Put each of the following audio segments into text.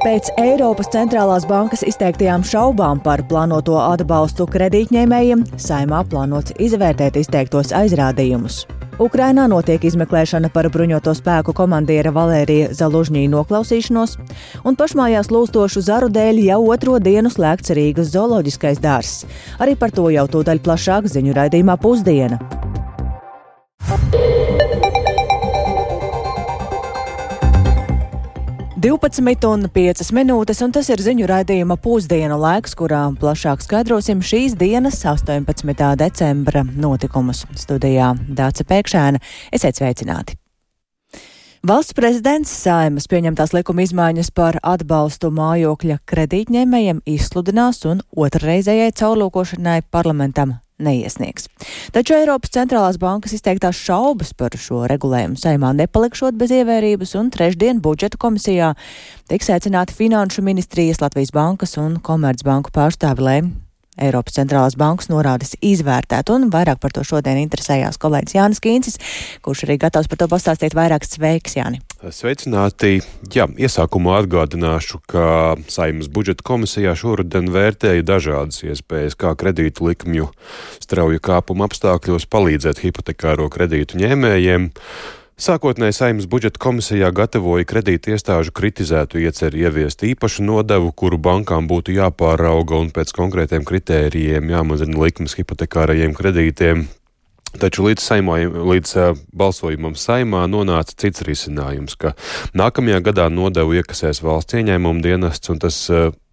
Pēc Eiropas centrālās bankas izteiktajām šaubām par plānoto atbalstu kredītņēmējiem, saimā plānots izvērtēt izteiktos aizrādījumus. Ukrainā notiek izmeklēšana par bruņoto spēku komandiera Valērija Zalužņī noklausīšanos, un pašmājās lūstošu zaru dēļ jau otro dienu slēgts Rīgas zooloģiskais dārzs. Arī par to jau tūdaļ plašāk ziņu raidījumā pusdiena. 12,5 minūtes, un tas ir ziņu raidījuma pusdienu laiks, kurā plašāk skaidrosim šīs dienas, 18. decembra notikumus. Studijā Dāca Pēkšēna. Esiet sveicināti! Valsts prezidents Saimas pieņemtās likuma izmaiņas par atbalstu mājokļa kredītņēmējiem izsludinās un otrreizējai caurlūkošanai parlamentam neiesniegs. Taču Eiropas centrālās bankas izteiktās šaubas par šo regulējumu saimā nepalikšot bez ievērības, un trešdien budžeta komisijā tiks aicināti Finanšu ministrijas, Latvijas bankas un Komercbanku pārstāvi, lai Eiropas centrālās bankas norādes izvērtēt, un vairāk par to šodien interesējās kolēģis Jānis Kīncis, kurš arī gatavs par to pastāstīt vairāk. Sveiks, Jāni! Sveicināti! Jā, iesākumā atgādināšu, ka Saimas budžeta komisijā šoruden vērtēja dažādas iespējas, kā kredītu likmju strauju kāpuma apstākļos palīdzēt hipotekāro kredītu ņēmējiem. Sākotnēji saimnes budžeta komisijā gatavoja kredīti iestāžu kritizētu ieceri ieviest īpašu nodevu, kuru bankām būtu jāpārauga un pēc konkrētiem kritērijiem jāmazina likmes hipotekārajiem kredītiem. Taču līdz, saimā, līdz balsojumam saimā nonāca cits risinājums, ka nākamajā gadā nodevu iekasēs valsts ieņēmuma dienests un tas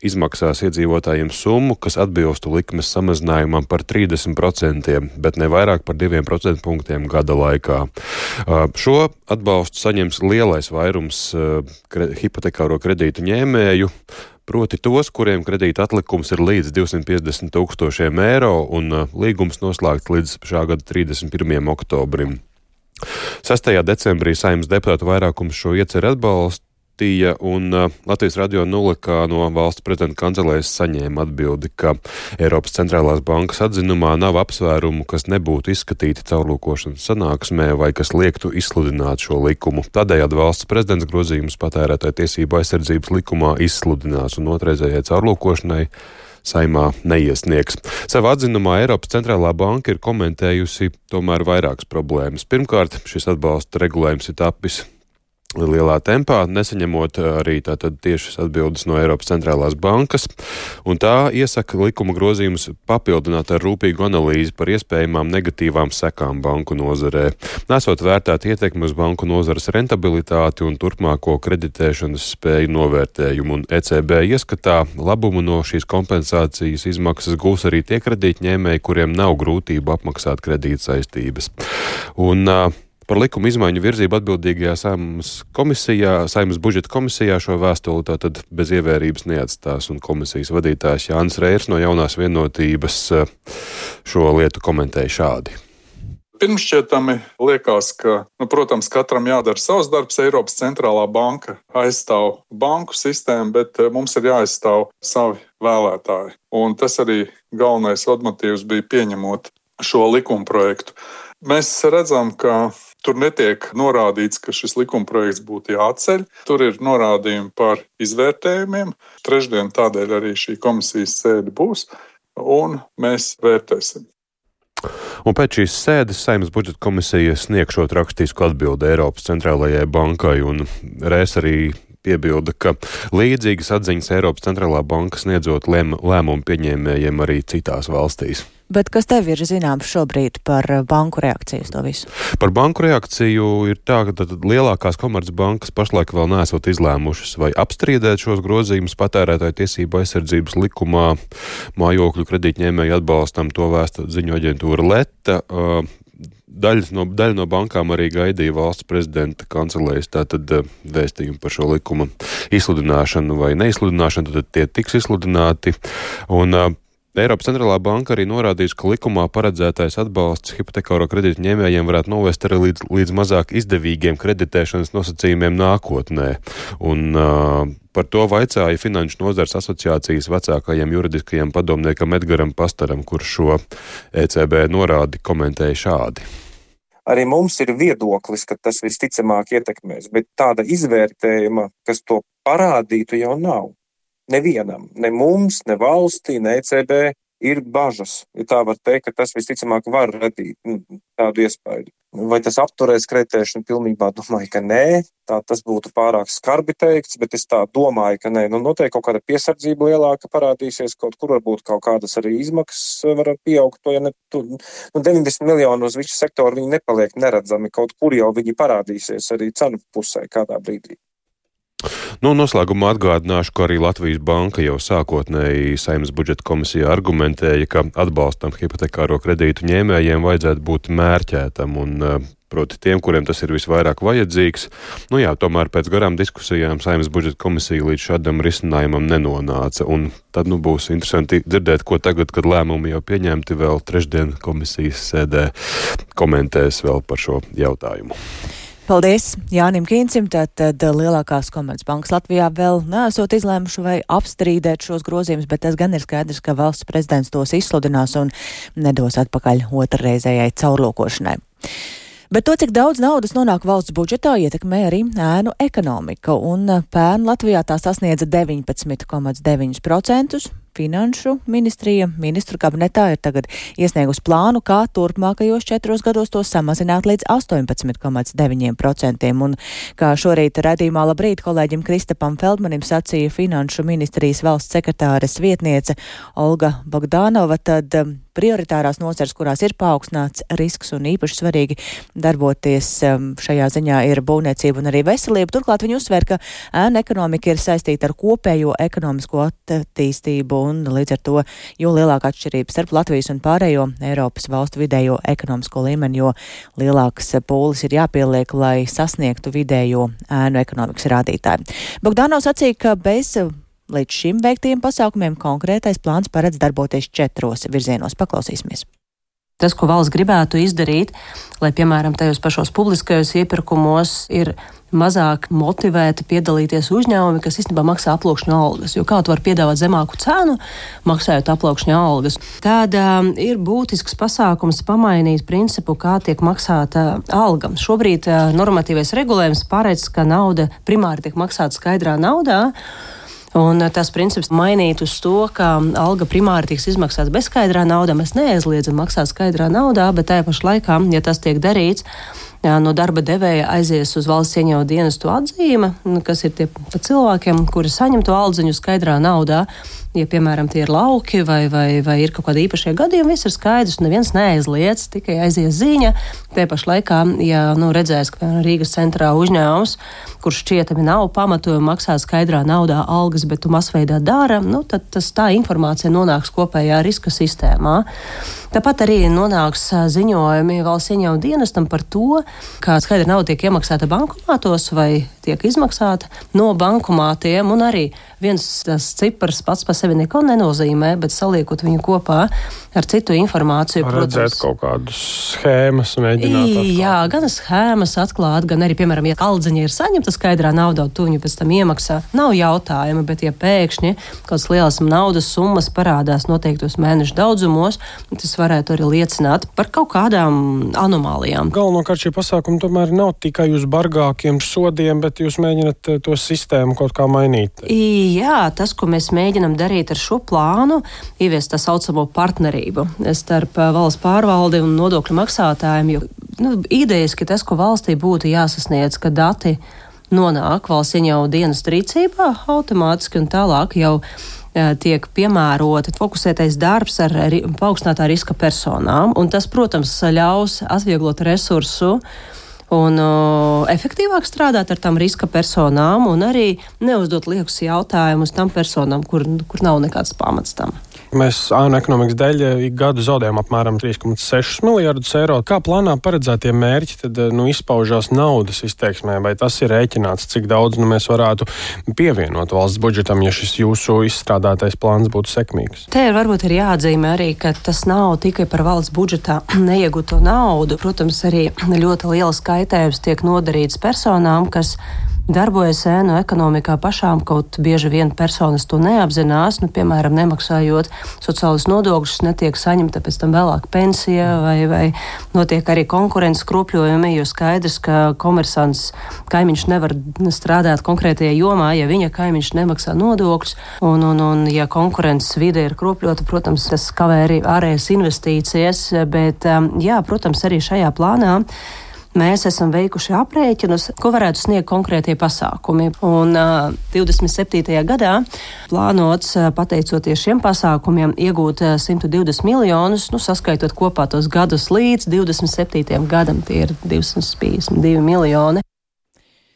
izmaksās iedzīvotājiem summu, kas atbilstu likmes samazinājumam par 30%, bet ne vairāk par 2% punktiem gada laikā. Šo atbalstu saņems lielais vairums hipotekāro kredītu ņēmēju proti tos, kuriem kredīta atlikums ir līdz 250 tūkstošiem eiro un uh, līgums noslēgts līdz šā gada 31. oktobrim. 6. decembrī saimnes deputātu vairākums šo ieceru atbalst, Baltija un uh, Latvijas radio nulekā no valsts prezidenta kancelēs saņēma atbildi, ka Eiropas centrālās bankas atzinumā nav apsvērumu, kas nebūtu izskatīti caurlūkošanas sanāksmē vai kas liektu izsludināt šo likumu. Tādējādi valsts prezidents grozījums patērētāja tiesību aizsardzības likumā izsludinās un otrreizējai caurlūkošanai saimā neiesniegs. Savā atzinumā Eiropas centrālā banka ir komentējusi tomēr vairākas problēmas. Pirmkārt, šis atbalsta regulējums ir tapis lielā tempā, nesaņemot arī tātad tiešas atbildes no Eiropas centrālās bankas, un tā iesaka likuma grozījumus papildināt ar rūpīgu analīzi par iespējamām negatīvām sekām banku nozarē, nesot vērtēt ietekmi uz banku nozares rentabilitāti un turpmāko kreditēšanas spēju novērtējumu, un ECB ieskatā labumu no šīs kompensācijas izmaksas gūs arī tie kredītņēmēji, kuriem nav grūtību apmaksāt kredītsaistības. Un, uh, Par likuma izmaiņu virzību atbildīgajā saimnes komisijā, saimnes budžeta komisijā šo vēstuli tātad bez ievērības neatstās, un komisijas vadītājs Jānis Reirs no jaunās vienotības eh, šo lietu komentēja šādi. Pirmšķietami liekas, ka, nu, protams, katram jādara savs darbs. Eiropas centrālā banka aizstāv banku sistēmu, bet eh, mums ir jāaizstāv savi vēlētāji. Un tas arī galvenais motīvs bija pieņemot šo likumprojektu. Mēs redzam, ka Tur netiek norādīts, ka šis likumprojekts būtu jāatceļ. Tur ir norādījumi par izvērtējumiem. Trešdien tādēļ arī šī komisijas sēde būs, un mēs vērtēsim. Un pēc šīs sēdes Saimnes budžeta komisija sniegšot rakstisku atbildi Eiropas centrālajai bankai, un Rēs arī piebilda, ka līdzīgas atziņas Eiropas centrālā banka sniedzot lēmumu pieņēmējiem arī citās valstīs. Bet kas tev ir zināms šobrīd par eh, banku reakciju uz to visu? Par banku reakciju ir tā, ka lielākās komercbankas pašlaik vēl nesot izlēmušas vai apstrīdēt šos grozījumus patērētāju tiesību aizsardzības likumā mājokļu kredītņēmēju atbalstam. To vēsta ziņu aģentūra Leta. Uh, daļa no, daļa no bankām arī gaidīja valsts prezidenta kancelējas tātad vēstījumu par šo likuma izsludināšanu vai neizsludināšanu, tad tie tiks izsludināti. Un, Eiropas centrālā banka arī norādījusi, ka likumā paredzētais atbalsts hipotekāro kredītu ņēmējiem varētu novest arī līdz, līdz mazāk izdevīgiem kreditēšanas nosacījumiem nākotnē. Un, uh, Par to vaicāja Finanšu nozars asociācijas vecākajam juridiskajam padomniekam Edgaram Pastaram, kurš šo ECB norādi komentēja šādi. Arī mums ir viedoklis, ka tas visticamāk ietekmēs, bet tāda izvērtējuma, kas to parādītu, jau nav. Nevienam, ne mums, ne valstī, ne ECB ir bažas. Ja tā var teikt, ka tas visticamāk var radīt nu, tādu iespēju. Vai tas apturēs kreditēšanu pilnībā? Domāju, ka nē. Tā tas būtu pārāk skarbi teikts, bet es tā domāju, ka nē. Nu, noteikti kaut kāda piesardzība lielāka parādīsies, kaut kur varbūt kaut kādas arī izmaksas var pieaugt. To, ja ne, tu, nu, 90 miljonu uz visu sektoru viņi nepaliek neredzami. Kaut kur jau viņi parādīsies arī cenu pusē kādā brīdī. Nu, noslēgumā atgādināšu, ka arī Latvijas banka jau sākotnēji saimnes budžeta komisijā argumentēja, ka atbalstam hipotekāro kredītu ņēmējiem vajadzētu būt mērķētam un eh, proti tiem, kuriem tas ir visvairāk vajadzīgs. Nu jā, tomēr pēc garām diskusijām saimnes budžeta komisija līdz šādam risinājumam nenonāca, un tad nu būs interesanti dzirdēt, ko tagad, kad lēmumi jau pieņemti, vēl trešdien komisijas sēdē komentēs vēl par šo jautājumu. Paldies Jānim Kīncim. Tātad lielākās komercbankas Latvijā vēl nesot izlēmuši vai apstrīdēt šos grozījumus, bet tas gan ir skaidrs, ka valsts prezidents tos izsludinās un nedos atpakaļ otrreizējai caurlokošanai. Bet to, cik daudz naudas nonāk valsts budžetā, ietekmē arī ēnu ekonomika, un pērn Latvijā tā sasniedza 19,9%. Finanšu ministrija ministru kabinetā ir tagad iesniegusi plānu, kā turpmākajos četros gados to samazināt līdz 18,9%. Un kā šorīt redzījumā labrīt kolēģim Kristapam Feldmanim sacīja Finanšu ministrijas valsts sekretāres vietniece Olga Bogdānova, tad um, prioritārās nozars, kurās ir paaugstināts risks un īpaši svarīgi darboties um, šajā ziņā ir būvniecība un arī veselība. Turklāt viņi uzsver, ka ēna ekonomika ir saistīta ar kopējo ekonomisko attīstību un līdz ar to jo lielāka atšķirība starp Latvijas un pārējo Eiropas valstu vidējo ekonomisko līmeni, jo lielākas pūles ir jāpieliek, lai sasniegtu vidējo ēnu ekonomikas rādītāju. Bogdanovs sacīja, ka bez Līdz šim veiktiem pasākumiem konkrētais plāns paredz darboties četros virzienos. Paklausīsimies! Tas, ko valsts gribētu izdarīt, lai, piemēram, tajos pašos publiskajos iepirkumos ir mazāk motivēti piedalīties uzņēmumi, kas īstenībā maksā aploksņu algas. Jo kā tu vari piedāvāt zemāku cenu, maksājot aploksņu algas? Tāda um, ir būtisks pasākums pamainīt principu, kā tiek maksāta alga. Šobrīd uh, normatīvais regulējums paredz, ka nauda primāri tiek maksāta skaidrā naudā. Un eh, tas princips mainīt uz to, ka alga primāri tiks izmaksāta bezskaidrā naudā. Mēs neaizliedzam maksāt skaidrā naudā, bet tajā pašā laikā, ja tas tiek darīts, no darba devēja aizies uz valsts ieņēmuma dienestu atzīme, kas ir tie cilvēkiem, kuri saņem to aldziņu skaidrā naudā. Ja, piemēram, tie ir lauki vai, vai, vai ir kaut kādi īpašie gadījumi, viss ir skaidrs, neviens neaizliedz, tikai aizies ziņa. Tie pašā laikā, ja nu, redzēs, ka piemēram, Rīgas centrā uzņēmums, kurš šķietami nav pamatojumi maksāt skaidrā naudā algas, bet tu masveidā dara, nu, tad tas, tā informācija nonāks kopējā riska sistēmā. Tāpat arī nonāks ziņojumi valsts ieņēmuma dienestam par to, kā skaidra nauda tiek iemaksāta bankomātos vai tiek izmaksāta no bankomātiem. Un arī viens tas cipars pats par sevi neko nenozīmē, bet saliekot viņu kopā ar citu informāciju. Redzēt protams, kaut kādas schēmas, mēģināt. Atklāt. Jā, gan schēmas atklāt, gan arī, piemēram, ja aldziņa ir saņemta skaidrā naudā, tu viņu pēc tam iemaksā. Nav jautājumi, bet ja pēkšņi kaut kādas lielas naudas summas parādās noteiktos mēnešu daudzumos, tas varētu arī liecināt par kaut kādām anomālijām. Galvenokārt šie pasākumi tomēr nav tikai uz bargākiem sodiem, bet jūs mēģināt eh, to sistēmu kaut kā mainīt. Jā, tas, ko mēs mēģinam darīt ar šo plānu, ieviest tā saucamo partnerību starp eh, valsts pārvaldi un nodokļu maksātājiem. Jo, nu, idejas, ka tas, ko valstī būtu jāsasniedz, ka dati nonāk valsts ieņēmuma dienas rīcībā automātiski un tālāk jau tiek piemērota fokusētais darbs ar paaugstinātā riska personām. Tas, protams, ļaus atvieglot resursu un uh, efektīvāk strādāt ar tām riska personām un arī neuzdot liekus jautājumus tam personām, kur, kur nav nekāds pamats tam. Mēs ēnu ekonomikas dēļ ik gadu zaudējam apmēram 3,6 miljardus eiro. Kā plānā paredzētie mērķi tad nu, izpaužās naudas izteiksmē, vai tas ir rēķināts, cik daudz nu, mēs varētu pievienot valsts budžetam, ja šis jūsu izstrādātais plāns būtu sekmīgs? Te varbūt ir jāatzīmē arī, ka tas nav tikai par valsts budžetā neiegūto naudu. Protams, arī ļoti liels kaitējums tiek nodarīts personām, kas darbojas ēnu ekonomikā pašām, kaut bieži vien personas to neapzinās, nu, piemēram, nemaksājot sociālus nodokļus, netiek saņemta pēc tam vēlāk pensija vai, vai notiek arī konkurences kropļojumi, jo skaidrs, ka komersants kaimiņš nevar strādāt konkrētajā jomā, ja viņa kaimiņš nemaksā nodokļus, un, un, un ja konkurences vide ir kropļota, protams, tas kavē arī ārējas investīcijas, bet, um, jā, protams, arī šajā plānā mēs esam veikuši aprēķinus, ko varētu sniegt konkrētie pasākumi. Un uh, 27. gadā plānots, uh, pateicoties šiem pasākumiem, iegūt uh, 120 miljonus, nu, saskaitot kopā tos gadus līdz 27. gadam, tie ir 252 miljoni.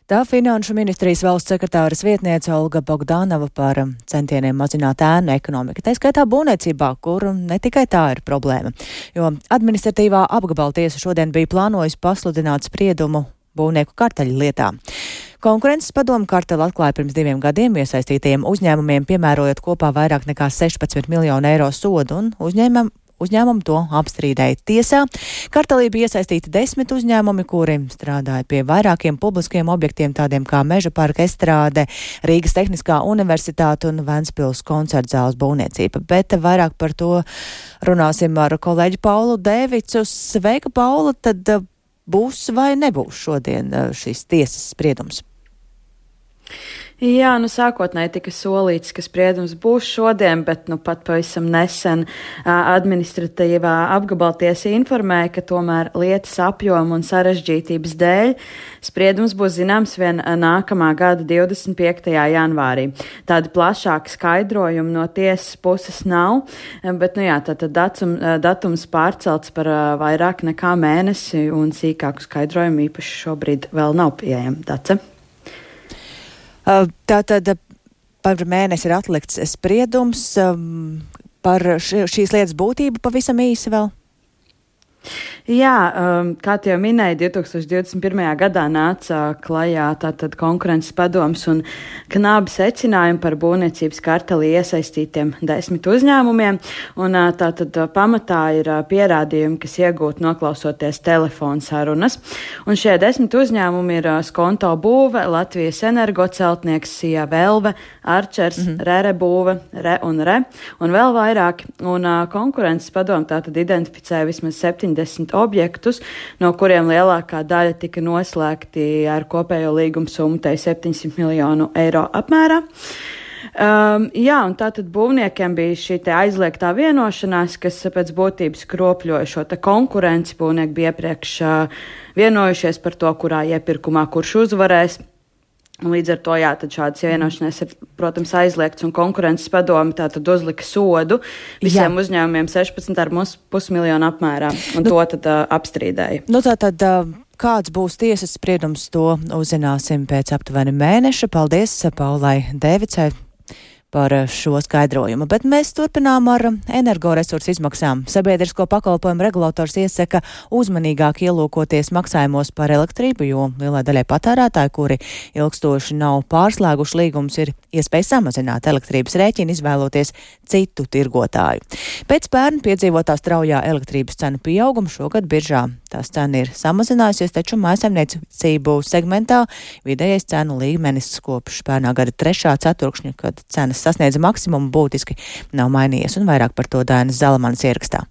Tā Finanšu ministrijas valsts sekretāras vietniece Olga Bogdanova par centieniem mazināt ēnu ekonomiku. Tā skaitā būvniecībā, kur ne tikai tā ir problēma, jo administratīvā apgabala tiesa šodien bija plānojusi pasludināt spriedumu būvnieku karteļu lietā. Konkurences padomu karteli atklāja pirms diviem gadiem iesaistītajiem uzņēmumiem, piemērojot kopā vairāk nekā 16 miljonu eiro sodu, un uzņēmumam Uzņēmumi to apstrīdēja tiesā. Kartelī bija iesaistīti desmit uzņēmumi, kuri strādāja pie vairākiem publiskiem objektiem, tādiem kā Meža parka estrāde, Rīgas Tehniskā universitāte un Ventspils koncertzāles būvniecība. Bet vairāk par to runāsim ar kolēģi Paulu Dēvicu. Sveika, Paula! Tad uh, būs vai nebūs šodien uh, šis tiesas spriedums? Jā, nu sākotnēji tika solīts, ka spriedums būs šodien, bet nu pat pavisam nesen administratīvā apgabaltiesa informēja, ka tomēr lietas apjoma un sarežģītības dēļ spriedums būs zināms vien nākamā gada 25. janvārī. Tāda plašāka skaidrojuma no tiesas puses nav, bet, nu jā, tātad datum, datums pārcelts par vairāk nekā mēnesi un sīkāku skaidrojumu īpaši šobrīd vēl nav pieejama. Dace? Tātad par mēnesi ir atlikts spriedums par šīs lietas būtību pavisam īsi vēl. Jā, um, kā jau minēju, 2021. gadā nāca klajā tātad konkurences padoms un knābi secinājumi par būvniecības kartelī iesaistītiem desmit uzņēmumiem, un uh, tātad uh, pamatā ir uh, pierādījumi, kas iegūti noklausoties telefonu sarunas, un šie desmit uzņēmumi ir Skonto būve, Latvijas energoceltnieks, Sija Velve, Arčers, mm -hmm. Rere būve, Re un Re, un vēl vairāk, un konkurences padomu tātad identificēja vismaz septiņi 80 objektus, no kuriem lielākā daļa tika noslēgti ar kopējo līgumu summu tai 700 miljonu eiro apmērā. Um, jā, un tātad būvniekiem bija šī aizliegtā vienošanās, kas pēc būtības kropļoja šo konkurenci. Būvnieki bija iepriekš uh, vienojušies par to, kurā iepirkumā kurš uzvarēs. Līdz ar to jā, šādas vienošanās ir, protams, aizliegts, un konkurences padome tātad uzlika sodu visiem jā. uzņēmumiem 16,5 miljonu apmērā, un nu, to tad uh, apstrīdēja. Nu, tā tad, uh, kāds būs tiesas spriedums, to uzzināsim pēc aptuveni mēneša. Paldies Paulai Dēvicai par eh, šo skaidrojumu, bet mēs turpinām ar energoresursu izmaksām. Sabiedrisko pakalpojumu regulators iesaka uzmanīgāk ielūkoties maksājumos par elektrību, jo lielai daļai patērētāji, kuri ilgstoši nav pārslēguši līgumus, ir iespēja samazināt elektrības rēķinu, izvēloties citu tirgotāju. Pēc pērn piedzīvotā straujā elektrības cenu pieauguma šogad biržā tās cena ir samazinājusies, taču mājasemniecību segmentā vidējais cenu līmenis kopš pērnā gada trešā ceturkšņa, kad cenas sasniedza maksimumu, būtiski nav mainījies, un vairāk par to Dainas Zalamans ierakstā.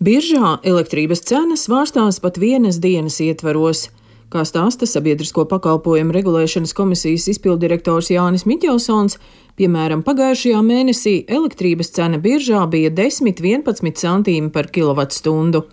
Biržā elektrības cenas svārstās pat vienas dienas ietvaros. Kā stāsta Sabiedrisko pakalpojumu regulēšanas komisijas izpildirektors Jānis Miķelsons, piemēram, pagājušajā mēnesī elektrības cena biržā bija 10-11 centīmi par kilovatstundu.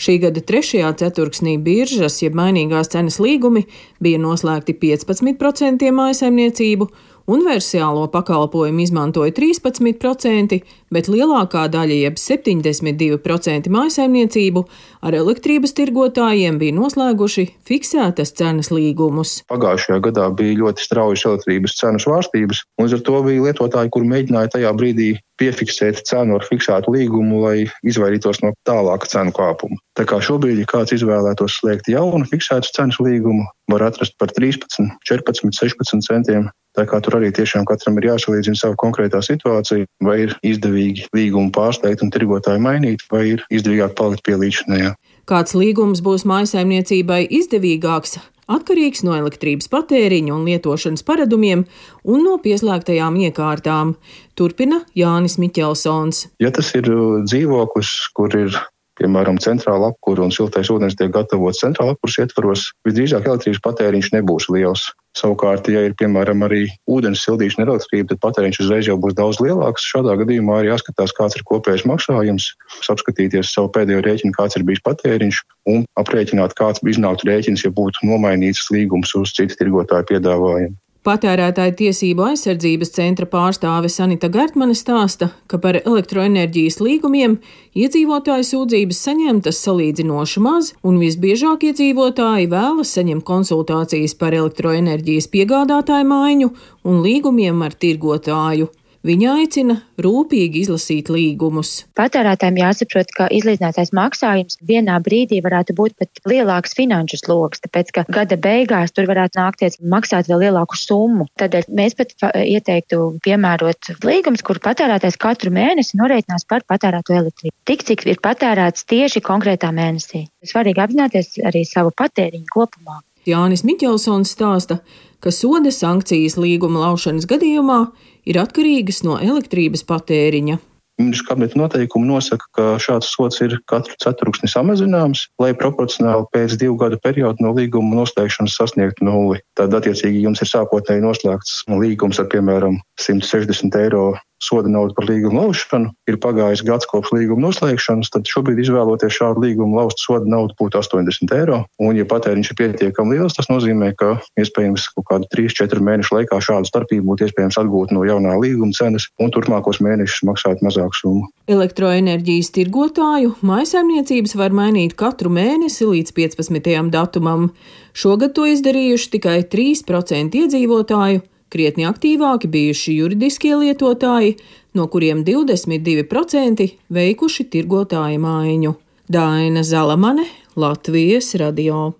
Šī gada trešajā ceturksnī biržas, jeb mainīgās cenas līgumi, bija noslēgti 15% mājasemniecību, Universālo pakalpojumu izmantoja 13%, bet lielākā daļa, jeb 72% mājasaimniecību, ar elektrības tirgotājiem bija noslēguši fiksētas cenas līgumus. Pagājušajā gadā bija ļoti straujas elektrības cenu svārstības, un līdz ar to bija lietotāji, kuri mēģināja tajā brīdī piefiksēt cenu ar fiksētu līgumu, lai izvairītos no tālāka cenu kāpuma. Tā kā šobrīd, ja kāds izvēlētos slēgt jaunu fiksētu cenas līgumu, var atrast par 13, 14, 16 centiem Tā kā tur arī tiešām katram ir jāsalīdzina savu konkrētā situācija, vai ir izdevīgi līgumu pārsteigt un tirgotāju mainīt, vai ir izdevīgāk palikt pie līdzinējā. Kāds līgums būs mājsaimniecībai izdevīgāks? atkarīgs no elektrības patēriņa un lietošanas paradumiem un no pieslēgtajām iekārtām, turpina Jānis Miķelsons. Ja tas ir dzīvoklis, kur ir piemēram, centrāla apkūra un siltais ūdens tiek gatavots centrāla apkūras ietvaros, visdrīzāk elektrības patēriņš nebūs liels. Savukārt, ja ir piemēram arī ūdens sildīšana ar elektrību, tad patēriņš uzreiz jau būs daudz lielāks. Šādā gadījumā arī jāskatās, kāds ir kopējais maksājums, apskatīties savu pēdējo rēķinu, kāds ir bijis patēriņš un aprēķināt, kāds iznāktu rēķins, ja būtu nomainīts līgums uz citu tirgotāju piedāvājumu. Patērētāju tiesību aizsardzības centra pārstāve Sanita Gartmane stāsta, ka par elektroenerģijas līgumiem iedzīvotāju sūdzības saņemtas salīdzinoši maz, un visbiežāk iedzīvotāji vēlas saņemt konsultācijas par elektroenerģijas piegādātāju maiņu un līgumiem ar tirgotāju. Viņa aicina rūpīgi izlasīt līgumus. Patērētājiem jāsaprot, ka izlīdzinātais maksājums vienā brīdī varētu būt pat lielāks finanšu sloks, tāpēc ka gada beigās tur varētu nākties maksāt vēl lielāku summu. Tādēļ mēs pat ieteiktu piemērot līgumus, kur patērētājs katru mēnesi norēķinās par patērēto elektrību. Tik cik ir patērēts tieši konkrētā mēnesī. Svarīgi apzināties arī savu patēriņu kopumā. Jānis Miķelsons stāsta, ka soda sankcijas līguma laušanas gadījumā ir atkarīgas no elektrības patēriņa. Ministrs kabineta noteikumi nosaka, ka šāds sots ir katru ceturksni samazināms, lai proporcionāli pēc divu gadu perioda no līguma noslēgšanas sasniegtu nulli. Tad, attiecīgi, jums ir sākotnēji noslēgts līgums ar, piemēram, 160 eiro soda naudu par līgumu laušanu. Ir pagājis gads kopš līguma noslēgšanas, tad šobrīd izvēloties šādu līgumu laust soda naudu būtu 80 eiro. Un, ja patēriņš ir pietiekami liels, tas nozīmē, ka iespējams kaut kādu 3-4 mēnešu laikā šādu starpību būtu iespējams atgūt no jaunā līguma cenas un turpmākos mēnešus maksāt mazāku summu. Elektroenerģijas tirgotāju maisaimniecības var mainīt katru mēnesi līdz 15. datumam. Šogad to izdarījuši tikai 3% iedzīvotāju, Krietni aktīvāki bijuši juridiskie lietotāji, no kuriem 22% veikuši tirgotāju maiņu. Daina Zalamane, Latvijas radio.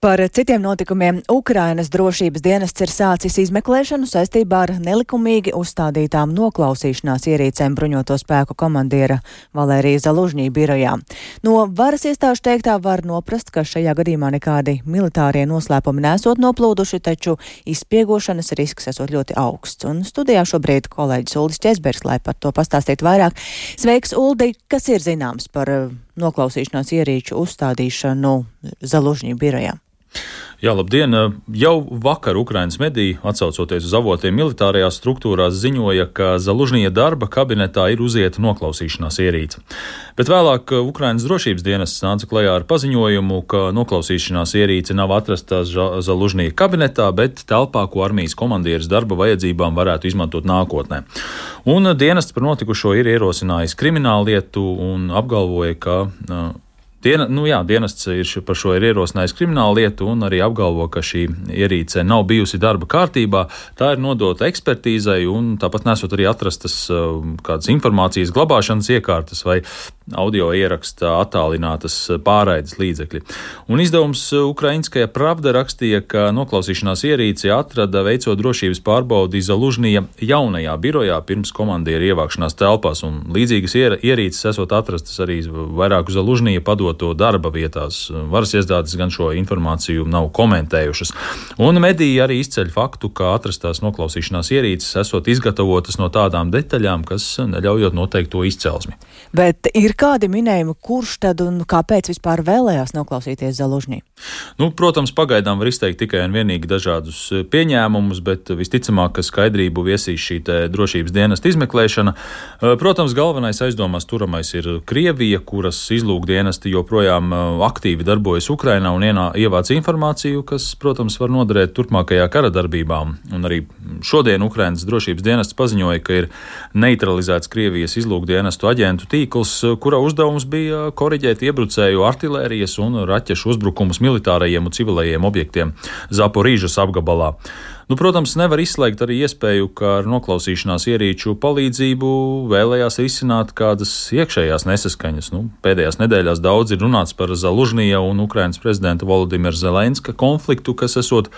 Par citiem notikumiem Ukrainas drošības dienests ir sācis izmeklēšanu saistībā ar nelikumīgi uzstādītām noklausīšanās ierīcēm bruņoto spēku komandiera Valērija Zalužņī birojā. No varas iestāžu teiktā var noprast, ka šajā gadījumā nekādi militārie noslēpumi nesot noplūduši, taču izspiegošanas risks esot ļoti augsts. Un studijā šobrīd kolēģis Uldis Česbergs, lai par to pastāstītu vairāk. Sveiks, Uldi! Kas ir zināms par eh, noklausīšanās ierīču uzstādīšanu Zalužņī birojā? Jā, labdien! Jau vakar Ukraiņas mediji, atsaucoties uz avotiem militārajās struktūrās, ziņoja, ka Zalužņija darba kabinetā ir uzieta noklausīšanās ierīce. Bet vēlāk Ukraiņas drošības dienests nāca klajā ar paziņojumu, ka noklausīšanās ierīce nav atrasta Zalužņija kabinetā, bet telpā, ko armijas komandieris darba vajadzībām varētu izmantot nākotnē. Un dienests par notikušo ir ierosinājis krimināllietu un apgalvoja, ka Diena, nu jā, dienests ir par šo ir ierosinājis kriminālu lietu un arī apgalvo, ka šī ierīce nav bijusi darba kārtībā. Tā ir nodota ekspertīzai un tāpat nesot arī atrastas uh, kādas informācijas glabāšanas iekārtas vai audio ieraksta attālinātas pārraides līdzekļi. Un izdevums Ukraiņskajā pravda rakstīja, ka noklausīšanās ierīci atrada veicot drošības pārbaudi Zalužnija jaunajā birojā pirms komandiera ievākšanās telpās, un līdzīgas ierīces esot atrastas arī vairāku Zalužnija padoto darba vietās. Varas iestādes gan šo informāciju nav komentējušas. Un mediji arī izceļ faktu, ka atrastās noklausīšanās ierīces esot izgatavotas no tādām detaļām, kas neļaujot noteikt to izcelsmi. Bet ir kādi minējumi, kurš tad un kāpēc vispār vēlējās noklausīties Zalužņī? Nu, protams, pagaidām var izteikt tikai un vienīgi dažādus pieņēmumus, bet visticamāk, ka skaidrību viesīs šī drošības dienesta izmeklēšana. Protams, galvenais aizdomās turamais ir Krievija, kuras izlūkdienesti joprojām eh, aktīvi darbojas Ukrainā un ienā, ievāc informāciju, kas, protams, var noderēt turpmākajā kara darbībā. Un arī šodien Ukrainas drošības dienests paziņoja, ka ir neutralizēts Krievijas izlūkdienestu aģentu tīkls, kura uzdevums bija koriģēt iebrucēju artilērijas un raķešu uzbrukumus militārajiem un civilajiem objektiem Zaporīžas apgabalā. Nu, protams, nevar izslēgt arī iespēju, ka ar noklausīšanās ierīču palīdzību vēlējās risināt kādas iekšējās nesaskaņas. Nu, pēdējās nedēļās daudz ir runāts par Zalužnija un Ukrainas prezidenta Volodimira Zelenska konfliktu, kas esot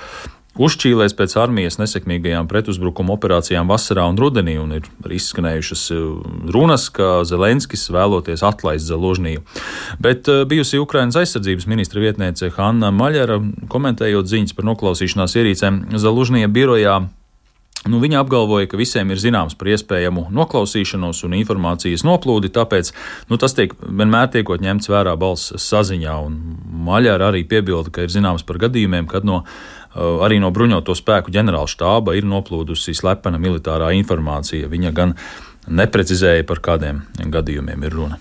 uzšķīlēs pēc armijas nesekmīgajām pretuzbrukuma operācijām vasarā un rudenī, un ir izskanējušas uh, runas, ka Zelenskis vēloties atlaist Založniju. Bet uh, bijusi Ukrainas aizsardzības ministra vietniece Hanna Maļara, komentējot ziņas par noklausīšanās ierīcēm Založnija birojā, Nu, viņa apgalvoja, ka visiem ir zināms par iespējamu noklausīšanos un informācijas noplūdi, tāpēc nu, tas tiek vienmēr tiekot ņemts vērā balss saziņā. Maļāra arī piebilda, ka ir zināms par gadījumiem, kad no, arī no bruņoto spēku ģenerāla štāba ir noplūdusi slepena militārā informācija. Viņa gan neprecizēja, par kādiem gadījumiem ir runa.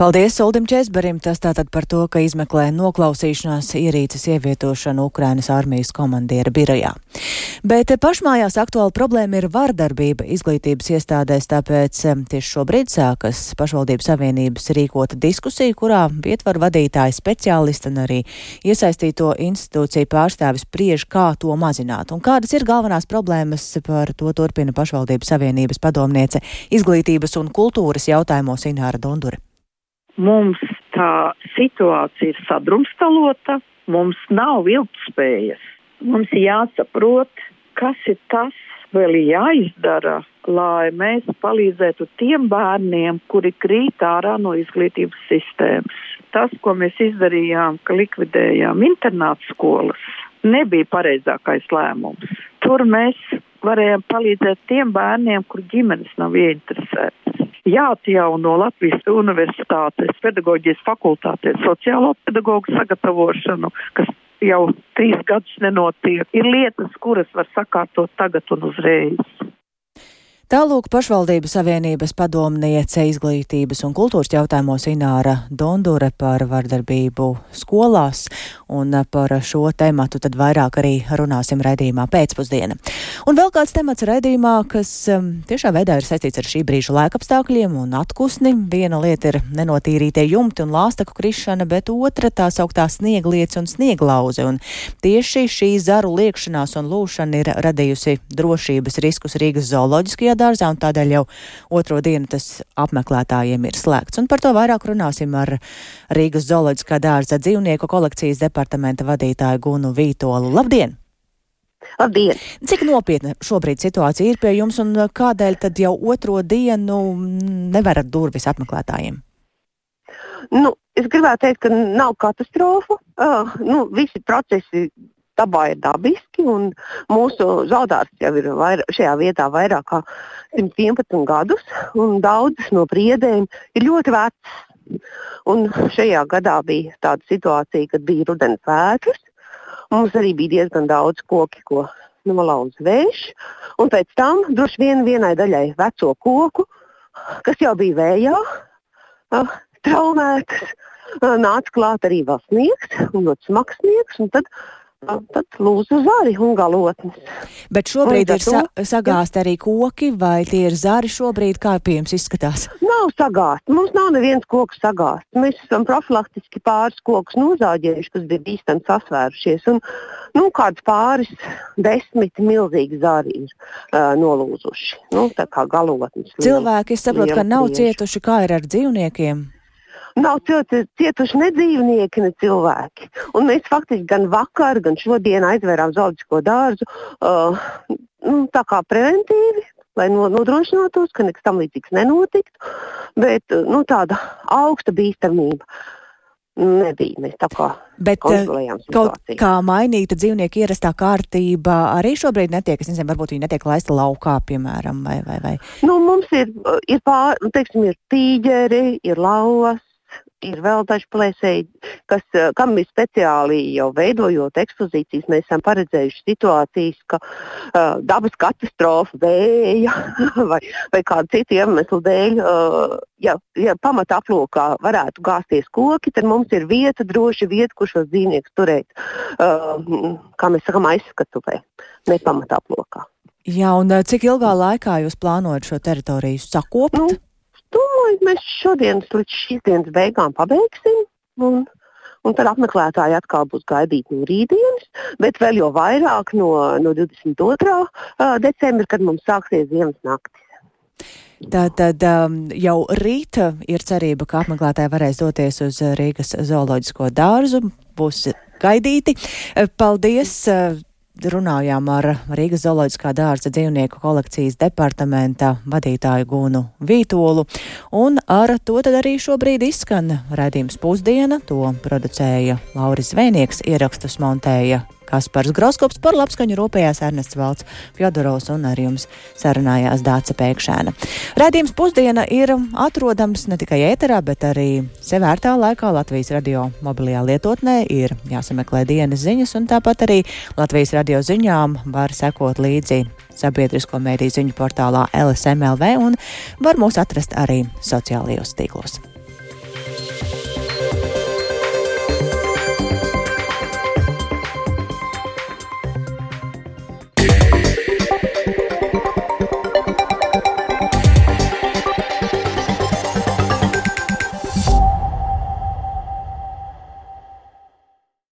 Paldies Uldim Česberim, tas tātad par to, ka izmeklē noklausīšanās ierīces ievietošanu Ukrainas armijas komandiera birojā. Bet pašmājās aktuāla problēma ir vardarbība izglītības iestādēs, tāpēc tieši šobrīd sākas pašvaldības savienības rīkota diskusija, kurā ietvaru vadītāji, speciālisti un arī iesaistīto institūciju pārstāvis spriež, kā to mazināt. Un kādas ir galvenās problēmas, par to turpina pašvaldības savienības padomniece izglītības un kultūras jautājumos Ināra Dundure mums tā situācija ir sadrumstalota, mums nav ilgspējas. Mums jāsaprot, kas ir tas, vēl jāizdara, lai mēs palīdzētu tiem bērniem, kuri krīt ārā no izglītības sistēmas. Tas, ko mēs izdarījām, ka likvidējām internātu skolas, nebija pareizākais lēmums. Tur mēs varējām palīdzēt tiem bērniem, kur ģimenes nav ieinteresētas jāatjauno Latvijas Universitātes pedagoģijas fakultātē sociālo pedagoģu sagatavošanu, kas jau trīs gadus nenotiek. Ir lietas, kuras var sakārtot tagad un uzreiz. Tālūk pašvaldību savienības padomniece izglītības un kultūras jautājumos Ināra Dondure par vardarbību skolās, un par šo tematu tad vairāk arī runāsim raidījumā pēcpusdiena. Un vēl kāds temats raidījumā, kas um, tiešā veidā ir saistīts ar šī brīža laikapstākļiem un atkusni. Viena lieta ir nenotīrītie jumti un lāstaku krišana, bet otra tā sauktā sniegliets un snieglauze. Un tieši šī zaru liekšanās un lūšana ir radījusi drošības riskus Rīgas zooloģiskajā dārzā, un tādēļ jau otro dienu tas apmeklētājiem ir slēgts. Un par to vairāk runāsim ar Rīgas zooloģiskā dārza dzīvnieku kolekcijas departamenta vadītāju Gunu Vītolu. Labdien! Labdien! Cik nopietna šobrīd situācija ir pie jums un kādēļ tad jau otro dienu nevarat durvis apmeklētājiem? Nu, es gribētu teikt, ka nav katastrofa. Uh, nu, visi procesi dabā ir dabiski, mūsu zaudārs jau ir vair, šajā vietā vairāk kā 111 gadus, un daudzas no priedēm ir ļoti vecas. Un šajā gadā bija tāda situācija, kad bija rudens vētras. Mums arī bija diezgan daudz koku, ko nolauza vējš. Un pēc tam droši vien vienai daļai veco koku, kas jau bija vējā, traumētas, nāca klāt arī vēl sniegs, ļoti smags sniegs. Tad tad lūdzu zari un galotnes. Bet šobrīd ir sa sagāsti arī koki, vai tie ir zari šobrīd, kā pie jums izskatās? Nav sagāsti. Mums nav neviens koks sagāsts. Mēs esam profilaktiski pāris kokus nozāģējuši, kas bija bīstami sasvērušies. Un, nu, kāds pāris desmit milzīgi zari ir uh, nolūzuši. Nu, tā kā galotnes. Cilvēki, es saprotu, ka nav cietuši, kā ir ar dzīvniekiem nav cietuši ne dzīvnieki, ne cilvēki. Un mēs faktiski gan vakar, gan šodien aizvērām zooloģisko dārzu uh, nu, tā kā preventīvi. Lai nodrošinātos, ka nekas tam līdzīgs nenotiktu, bet nu, tāda augsta bīstamība nebija. Mēs tā kā Bet uh, kaut kā mainīta dzīvnieku ierastā kārtība arī šobrīd netiek. Es nezinu, varbūt viņi netiek laista laukā, piemēram, vai, vai, vai. Nu, mums ir, ir pār, teiksim, ir tīģeri, ir lauvas, ir vēl daži plēsēji, kas, eh, kam ir speciāli jau veidojot ekspozīcijas, mēs esam paredzējuši situācijas, ka uh, dabas katastrofa, vēja vai, vai kādu citu iemeslu dēļ, uh, ja, ja pamata aplokā varētu gāzties koki, tad mums ir vieta, droši vieta, kur šos dzīvniekus turēt, uh, kā mēs sakām, aizskatuvē, ne pamata aplokā. Jā, un cik ilgā laikā jūs plānojat šo teritoriju sakopt? Nu, mēs šodien līdz šīs dienas beigām pabeigsim. Un, un tad apmeklētāji atkal būs gaidīti no rītdienas, bet vēl jau vairāk no, no 22. decembra, kad mums sāksies ziemas naktis. Tātad um, jau rīt ir cerība, ka apmeklētāji varēs doties uz Rīgas zooloģisko dārzu. Būs gaidīti. Paldies! Runājām ar Rīgas zooloģiskā dārza dzīvnieku kolekcijas departamenta vadītāju Gunu Vītolu, un ar to tad arī šobrīd izskan raidījums pusdiena. To producēja Lauris Zvēnieks, ierakstus montēja Kaspars Groskops par labskaņu rūpējās Ernests Valds Fjodorovs un ar jums sarunājās Dāca Pēkšēna. Radījums pusdiena ir atrodams ne tikai ēterā, bet arī sevērtā laikā Latvijas radio mobilajā lietotnē ir jāsameklē dienas ziņas un tāpat arī Latvijas radio ziņām var sekot līdzi sabiedrisko mēdīju ziņu portālā LSMLV un var mūs atrast arī sociālajos tīklos.